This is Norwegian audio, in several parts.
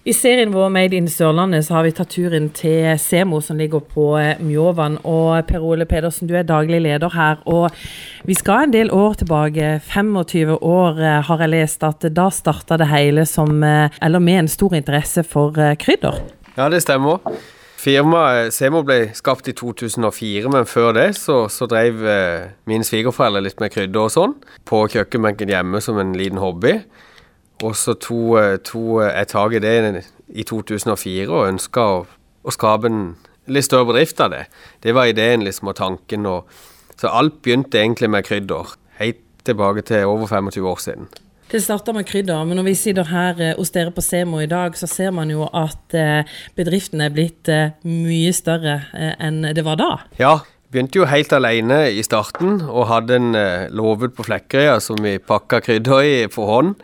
I serien vår Made in Sørlandet så har vi tatt turen til Semo som ligger på eh, Mjåvann. Og Per Ole Pedersen, du er daglig leder her. Og vi skal en del år tilbake. 25 år eh, har jeg lest at da starta det hele som eh, Eller med en stor interesse for krydder. Ja, det stemmer. Firmaet Semo ble skapt i 2004, men før det så, så drev mine svigerforeldre litt med krydder og sånn. På kjøkkenbenken hjemme som en liten hobby. Og så tok jeg tak i det i 2004 og ønska å, å, skape en litt større bedrift av det. Det var ideen liksom og tanken. Og, så alt begynte egentlig med krydder. Helt tilbake til over 25 år siden. Det starta med krydder, men når vi sitter her eh, hos dere på Semo i dag, så ser man jo at eh, bedriften er blitt eh, mye større enn det var da. Ja, begynte jo helt alene i starten og hadde en låve på Flekkerøya som vi pakka krydder i på hånd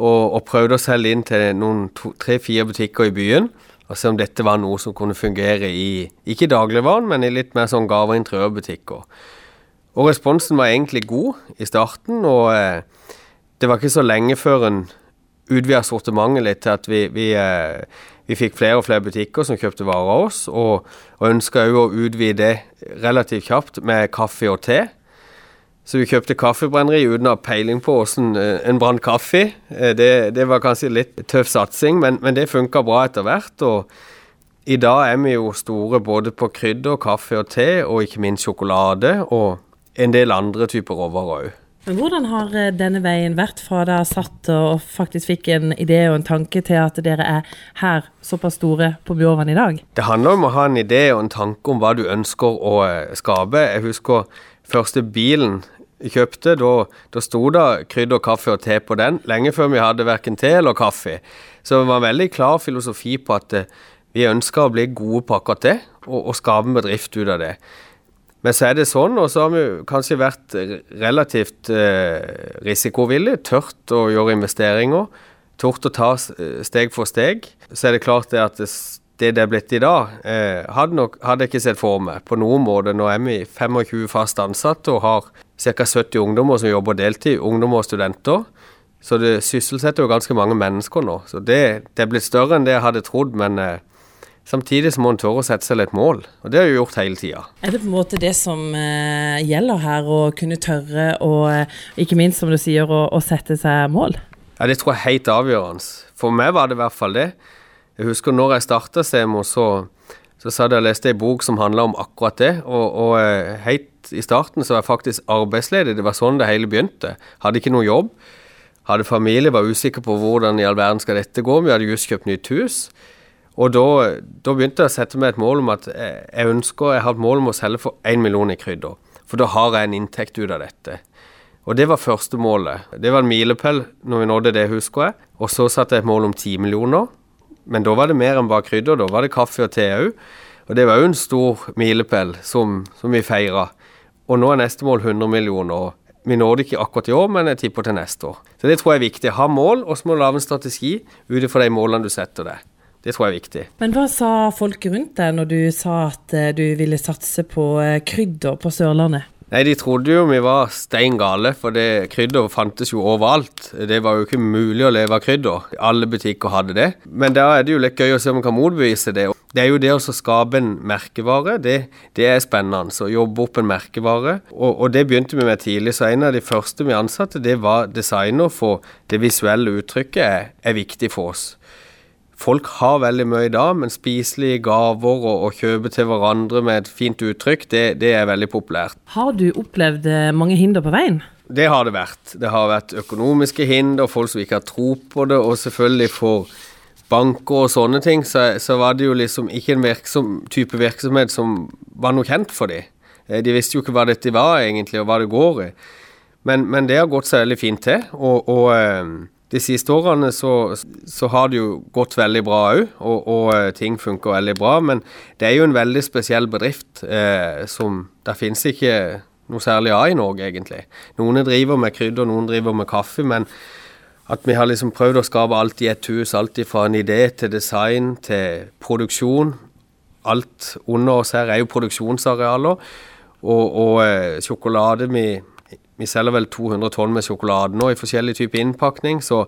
og, og prøvde å selge inn til noen tre-fire butikker i byen. Og se om dette var noe som kunne fungere i ikke dagligvaren, men i litt mer sånn gave- og interiørbutikker. Og responsen var egentlig god i starten, og eh, det var ikke så lenge før en utvida sortimentet litt til at vi, vi, eh, vi, fikk flere og flere butikker som kjøpte varer av oss, og, og ønska òg å utvide relativt kjapt med kaffe og te. Så vi kjøpte kaffebrenneri uten å ha peiling på hvordan eh, en brant kaffe. Eh, det, det, var kanskje litt tøff satsing, men, men det funka bra etter hvert. Og i dag er vi jo store både på krydder, kaffe og te, og ikke minst sjokolade, og en del andre typer råvarer òg. Men Hvordan har eh, denne veien vært fra da satt og faktisk fikk en idé og en tanke til at dere er her såpass store på Bjørvann i dag? Det handler om å ha en idé og en tanke om hva du ønsker å skape. Jeg husker første bilen kjøpte, da, da sto det krydder, kaffe og te på den, lenge før vi hadde verken te eller kaffe. Så det var en veldig klar filosofi på at eh, vi ønsker å bli gode på akkurat det, og, og skape en bedrift ut av det. Men så er det sånn, og så har vi kanskje vært relativt eh, risikovillige, tørt å gjøre investeringer, tort å ta eh, steg for steg. Så er det klart det at det, det det er blitt i dag, eh, hadde, nok, hadde jeg ikke sett for meg på noen måte. Nå er vi 25 fast ansatte og har ca. 70 ungdommer som jobber deltid, ungdommer og studenter. Så det sysselsetter jo ganske mange mennesker nå. Så det, det er blitt større enn det jeg hadde trodd, men eh, samtidig så må en tørre å sette seg litt mål. Og det har jeg gjort hele tida. Er det på en måte det som eh, gjelder her, å kunne tørre og eh, ikke minst, som du sier, å, å sette seg mål? Ja, det tror jeg er helt avgjørende. For meg var det i hvert fall det. Jeg husker når jeg starta Semo, så, så satt jeg og leste ei bok som handla om akkurat det. Og, og eh, helt i starten så var jeg faktisk arbeidsledig. Det var sånn det hele begynte. Hadde ikke noe jobb. Hadde familie, var usikker på hvordan i all verden skal dette gå. Vi hadde just kjøpt nytt hus. Og da, da, begynte jeg å sette meg et mål om at jeg ønsker, jeg har et mål om å selge for én million i krydder. For da har jeg en inntekt ut av dette. Og det var første målet. Det var en milepæl når vi nådde det, husker jeg. Og så satte jeg et mål om ti millioner. Men da var det mer enn bare krydder, da var det kaffe og te òg. Og det var jo en stor milepæl som, som, vi feira. Og nå er neste mål 100 millioner. Vi når det ikke akkurat i år, men jeg tipper til neste år. Så det tror jeg er viktig. Ha mål, og så må du lage en strategi ut ifra de målene du setter deg. Det tror jeg er viktig. Men hva sa folk rundt deg når du sa at eh, du ville satse på eh, krydder på Sørlandet? Nei, de trodde jo vi var stein gale, for det krydder fantes jo overalt. Det var jo ikke mulig å leve av krydder. Alle butikker hadde det. Men da er det jo litt gøy å se om vi kan motbevise det. Det er jo det å skape en merkevare. Det, det er spennende. Å jobbe opp en merkevare. Og, og, det begynte vi med tidlig. Så en av de første vi ansatte, det var designer, for det visuelle uttrykket er, er viktig for oss. Folk har veldig mye i dag, men spiselige gaver og, å kjøpe til hverandre med et fint uttrykk, det, det, er veldig populært. Har du opplevd eh, mange hinder på veien? Det har det vært. Det har vært økonomiske hinder, folk som ikke har tro på det, og selvfølgelig for banker og sånne ting, så, så var det jo liksom ikke en virksom, type virksomhet som var noe kjent for dem. Eh, de visste jo ikke hva dette var egentlig, og hva det går i. Men, men det har gått seg veldig fint til. og, og eh, de siste årene så, så, har det jo gått veldig bra òg, og, og, eh, ting funker veldig bra. Men det er jo en veldig spesiell bedrift eh, som Det finnes ikke noe særlig av i Norge, egentlig. Noen driver med krydder, noen driver med kaffe, men at vi har liksom prøvd å skape alt i ett hus. Alt fra en idé til design til produksjon. Alt under oss her er jo produksjonsarealer. Og, og eh, sjokolade vi vi selger vel 200 tonn med sjokolade nå i forskjellig type innpakning, så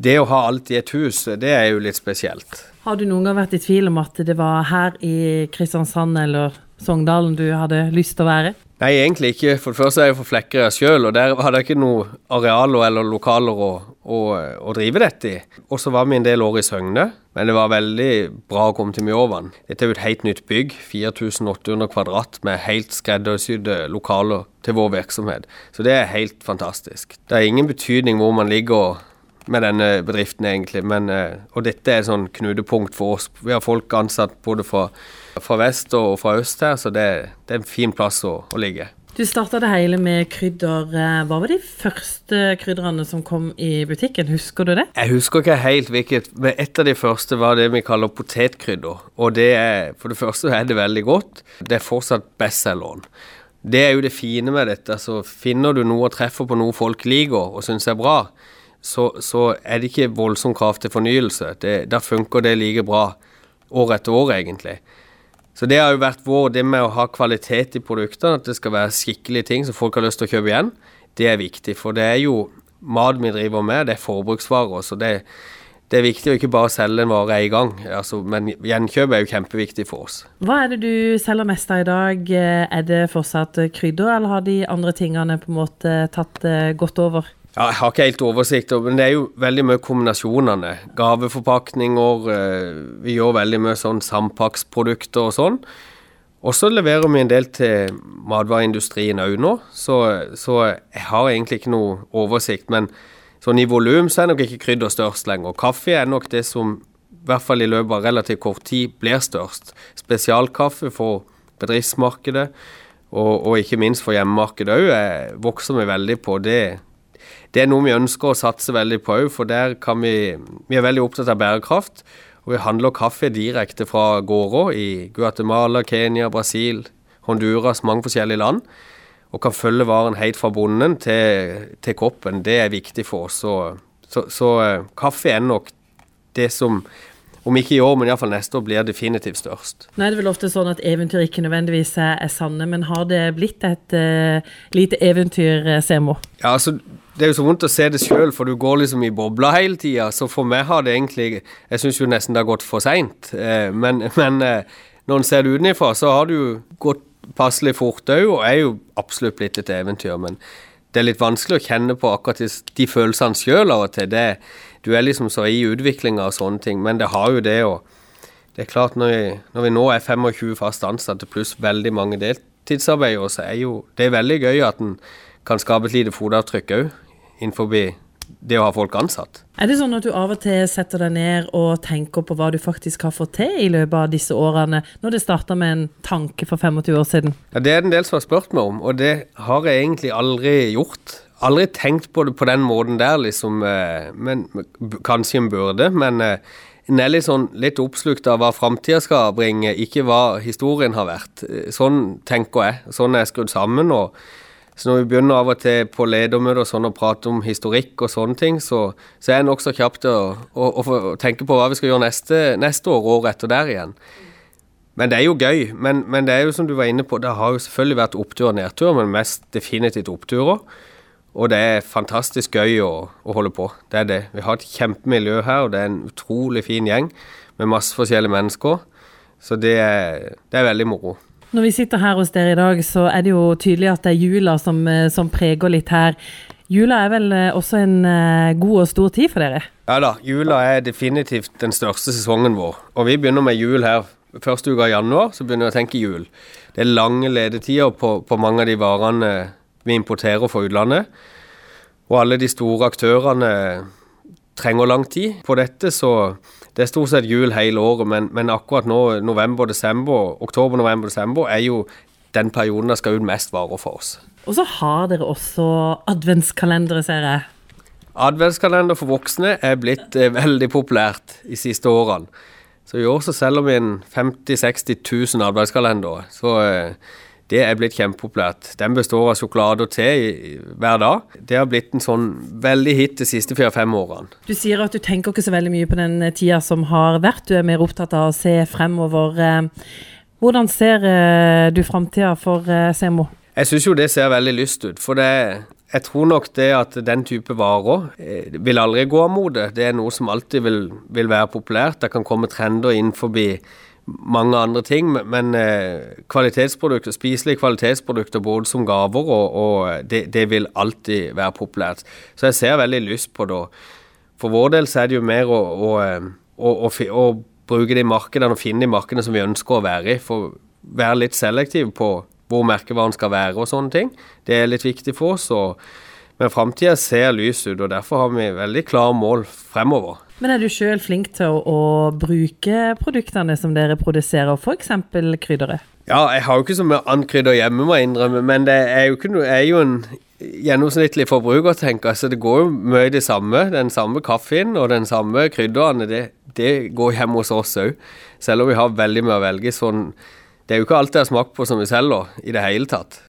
det å ha alt i et hus, det er jo litt spesielt. Har du noen gang vært i tvil om at det var her i Kristiansand eller Sogndalen du hadde lyst til å være? Nei, egentlig ikke. For det første er jeg fra Flekkerøy sjøl, og der hadde jeg ikke noe arealer eller lokaler å, å, å drive dette i. Og så var vi en del år i Søgne, men det var veldig bra å komme til Mjåvann. Dette er jo et helt nytt bygg, 4800 kvadrat, med helt skreddersydde lokaler til vår virksomhet. Så det er helt fantastisk. Det er ingen betydning hvor man ligger med denne bedriften, egentlig. Men, eh, og dette er et sånn knutepunkt for oss. Vi har folk ansatt både fra, fra vest og fra øst her, så det, det er en fin plass å, å ligge. Du starta det hele med krydder. Eh, hva var de første krydderne som kom i butikken? Husker du det? Jeg husker ikke helt hvilket, men et av de første var det vi kaller potetkrydder. Og det er, for det første er det veldig godt. Det er fortsatt bestselgeren. Det er jo det fine med dette. Så finner du noe og treffer på noe folk liker og syns er bra, så, så, er det ikke voldsom krav til fornyelse. Det, da funker det like bra år etter år, egentlig. Så det har jo vært vår, det med å ha kvalitet i produktene, at det skal være skikkelige ting som folk har lyst til å kjøpe igjen, det er viktig. For det er jo mat vi driver med, det er forbruksvarer. Så det, det er viktig å ikke bare selge en vare én gang, altså, men gjenkjøp er jo kjempeviktig for oss. Hva er det du selger mest av i dag? Er det fortsatt krydder, eller har de andre tingene på en måte tatt eh, godt over? Ja, jeg har ikke helt oversikt, men det er jo veldig mye kombinasjonene. Gaveforpakninger, eh, vi gjør veldig mye sånn sampaksprodukter og sånn. Og så leverer vi en del til matvareindustrien òg nå, så, så, jeg har egentlig ikke noe oversikt. Men sånn i volum så er nok ikke krydder størst lenger. Kaffe er nok det som i hvert fall i løpet av relativt kort tid blir størst. Spesialkaffe for bedriftsmarkedet, og, og ikke minst for hjemmemarkedet òg, vokser vi veldig på. det det er noe vi ønsker å satse veldig på òg, for der kan vi Vi er veldig opptatt av bærekraft. Og vi handler kaffe direkte fra gårder i Guatemala, Kenya, Brasil, Honduras, mange forskjellige land. Og kan følge varen helt fra bonden til, til koppen. Det er viktig for oss. Så, så, så uh, kaffe er nok det som om ikke i år, men iallfall neste år blir definitivt størst. Nå er det vel ofte sånn at eventyr ikke nødvendigvis er sanne, men har det blitt et uh, lite eventyr, eh, Semo? Ja, altså det er jo så vondt å se det sjøl, for du går liksom i bobla hele tida. Så for meg har det egentlig Jeg syns jo nesten det har gått for seint. Eh, men, men eh, når en ser det utenfra, så har det jo gått passelig fort òg, og er jo absolutt blitt et eventyr. Men det er litt vanskelig å kjenne på akkurat de følelsene sjøl av og til. Det, du er liksom så i utviklinga og sånne ting, men det har jo det å Det er klart, når vi, når vi nå er 25 fast ansatte pluss veldig mange deltidsarbeidere, så er jo det er veldig gøy at en kan skape et lite fotavtrykk òg innenfor det å ha folk ansatt. Er det sånn at du av og til setter deg ned og tenker på hva du faktisk har fått til i løpet av disse årene, når det starta med en tanke for 25 år siden? Ja, Det er en del som har spurt meg om, og det har jeg egentlig aldri gjort. Aldri tenkt på det på den måten der, liksom. Eh, men Kanskje en burde, men eh, en er litt, sånn, litt oppslukt av hva framtida skal bringe, ikke hva historien har vært. Eh, sånn tenker jeg. Sånn er jeg skrudd sammen. og så når vi begynner av og til på ledermøter sånn å prate om historikk og sånne ting, så, så er jeg nokså kjapp til å, å, å, tenke på hva vi skal gjøre neste, neste år og året etter der igjen. Men det er jo gøy. Men, men, det er jo som du var inne på, det har jo selvfølgelig vært opptur og nedtur, men mest definitivt oppturer. Og det er fantastisk gøy å, å, holde på. Det er det. Vi har et kjempemiljø her, og det er en utrolig fin gjeng med masse forskjellige mennesker. Så det er, det er veldig moro. Når vi sitter her hos dere i dag, så er det jo tydelig at det er jula som, eh, som preger litt her. Jula er vel eh, også en eh, god og stor tid for dere? Ja da, jula er definitivt den største sesongen vår. Og vi begynner med jul her. Første uka i januar så begynner vi å tenke jul. Det er lange ledetider på, på mange av de varene vi importerer fra utlandet. Og alle de store aktørene trenger lang tid på dette, så det er stort sett jul hele året, men, men akkurat nå, november, desember, oktober, november, desember, er jo den perioden det skal ut mest varer for oss. Og så har dere også adventskalendere, ser jeg. Adventskalender for voksne er blitt eh, veldig populært de siste årene. Så i år så selger vi en 50 000-60 000 adventskalendere. Så eh, det er blitt kjempepopulært. Den består av sjokolade og te hver dag. Det har blitt en sånn veldig hit de siste fire-fem årene. Du sier at du tenker ikke så veldig mye på den eh, tida som har vært, du er mer opptatt av å se fremover. Eh, hvordan ser eh, du framtida for Semo? Jeg syns jo det ser veldig lyst ut. For det, jeg tror nok det at den type varer eh, vil aldri gå av mode. Det er noe som alltid vil, vil være populært. Det kan komme trender inn forbi mange andre ting, men eh, kvalitetsprodukter, spiselige kvalitetsprodukter både som gaver og, og det, det, vil alltid være populært. Så jeg ser veldig lyst på det. For vår del så er det jo mer å, å, eh, å, å bruke de markedene og finne de markedene som vi ønsker å være i. For være litt selektiv på hvor merkevaren skal være og sånne ting. Det er litt viktig for oss. Og, men framtida ser lys ut, og derfor har vi veldig klare mål fremover. Men er du sjøl flink til å, å, bruke produktene som dere produserer, f.eks. krydderet? Ja, jeg har jo ikke så mye annet krydder hjemme, må jeg innrømme, men det er jo, ikke noe, er jo en gjennomsnittlig forbruker, tenker så det går jo mye det samme. Den samme kaffen og den samme krydderne, det, det går hjemme hos oss òg. Selv om vi har veldig mye å velge. sånn det er jo ikke alt jeg har smakt på som vi selger i det hele tatt.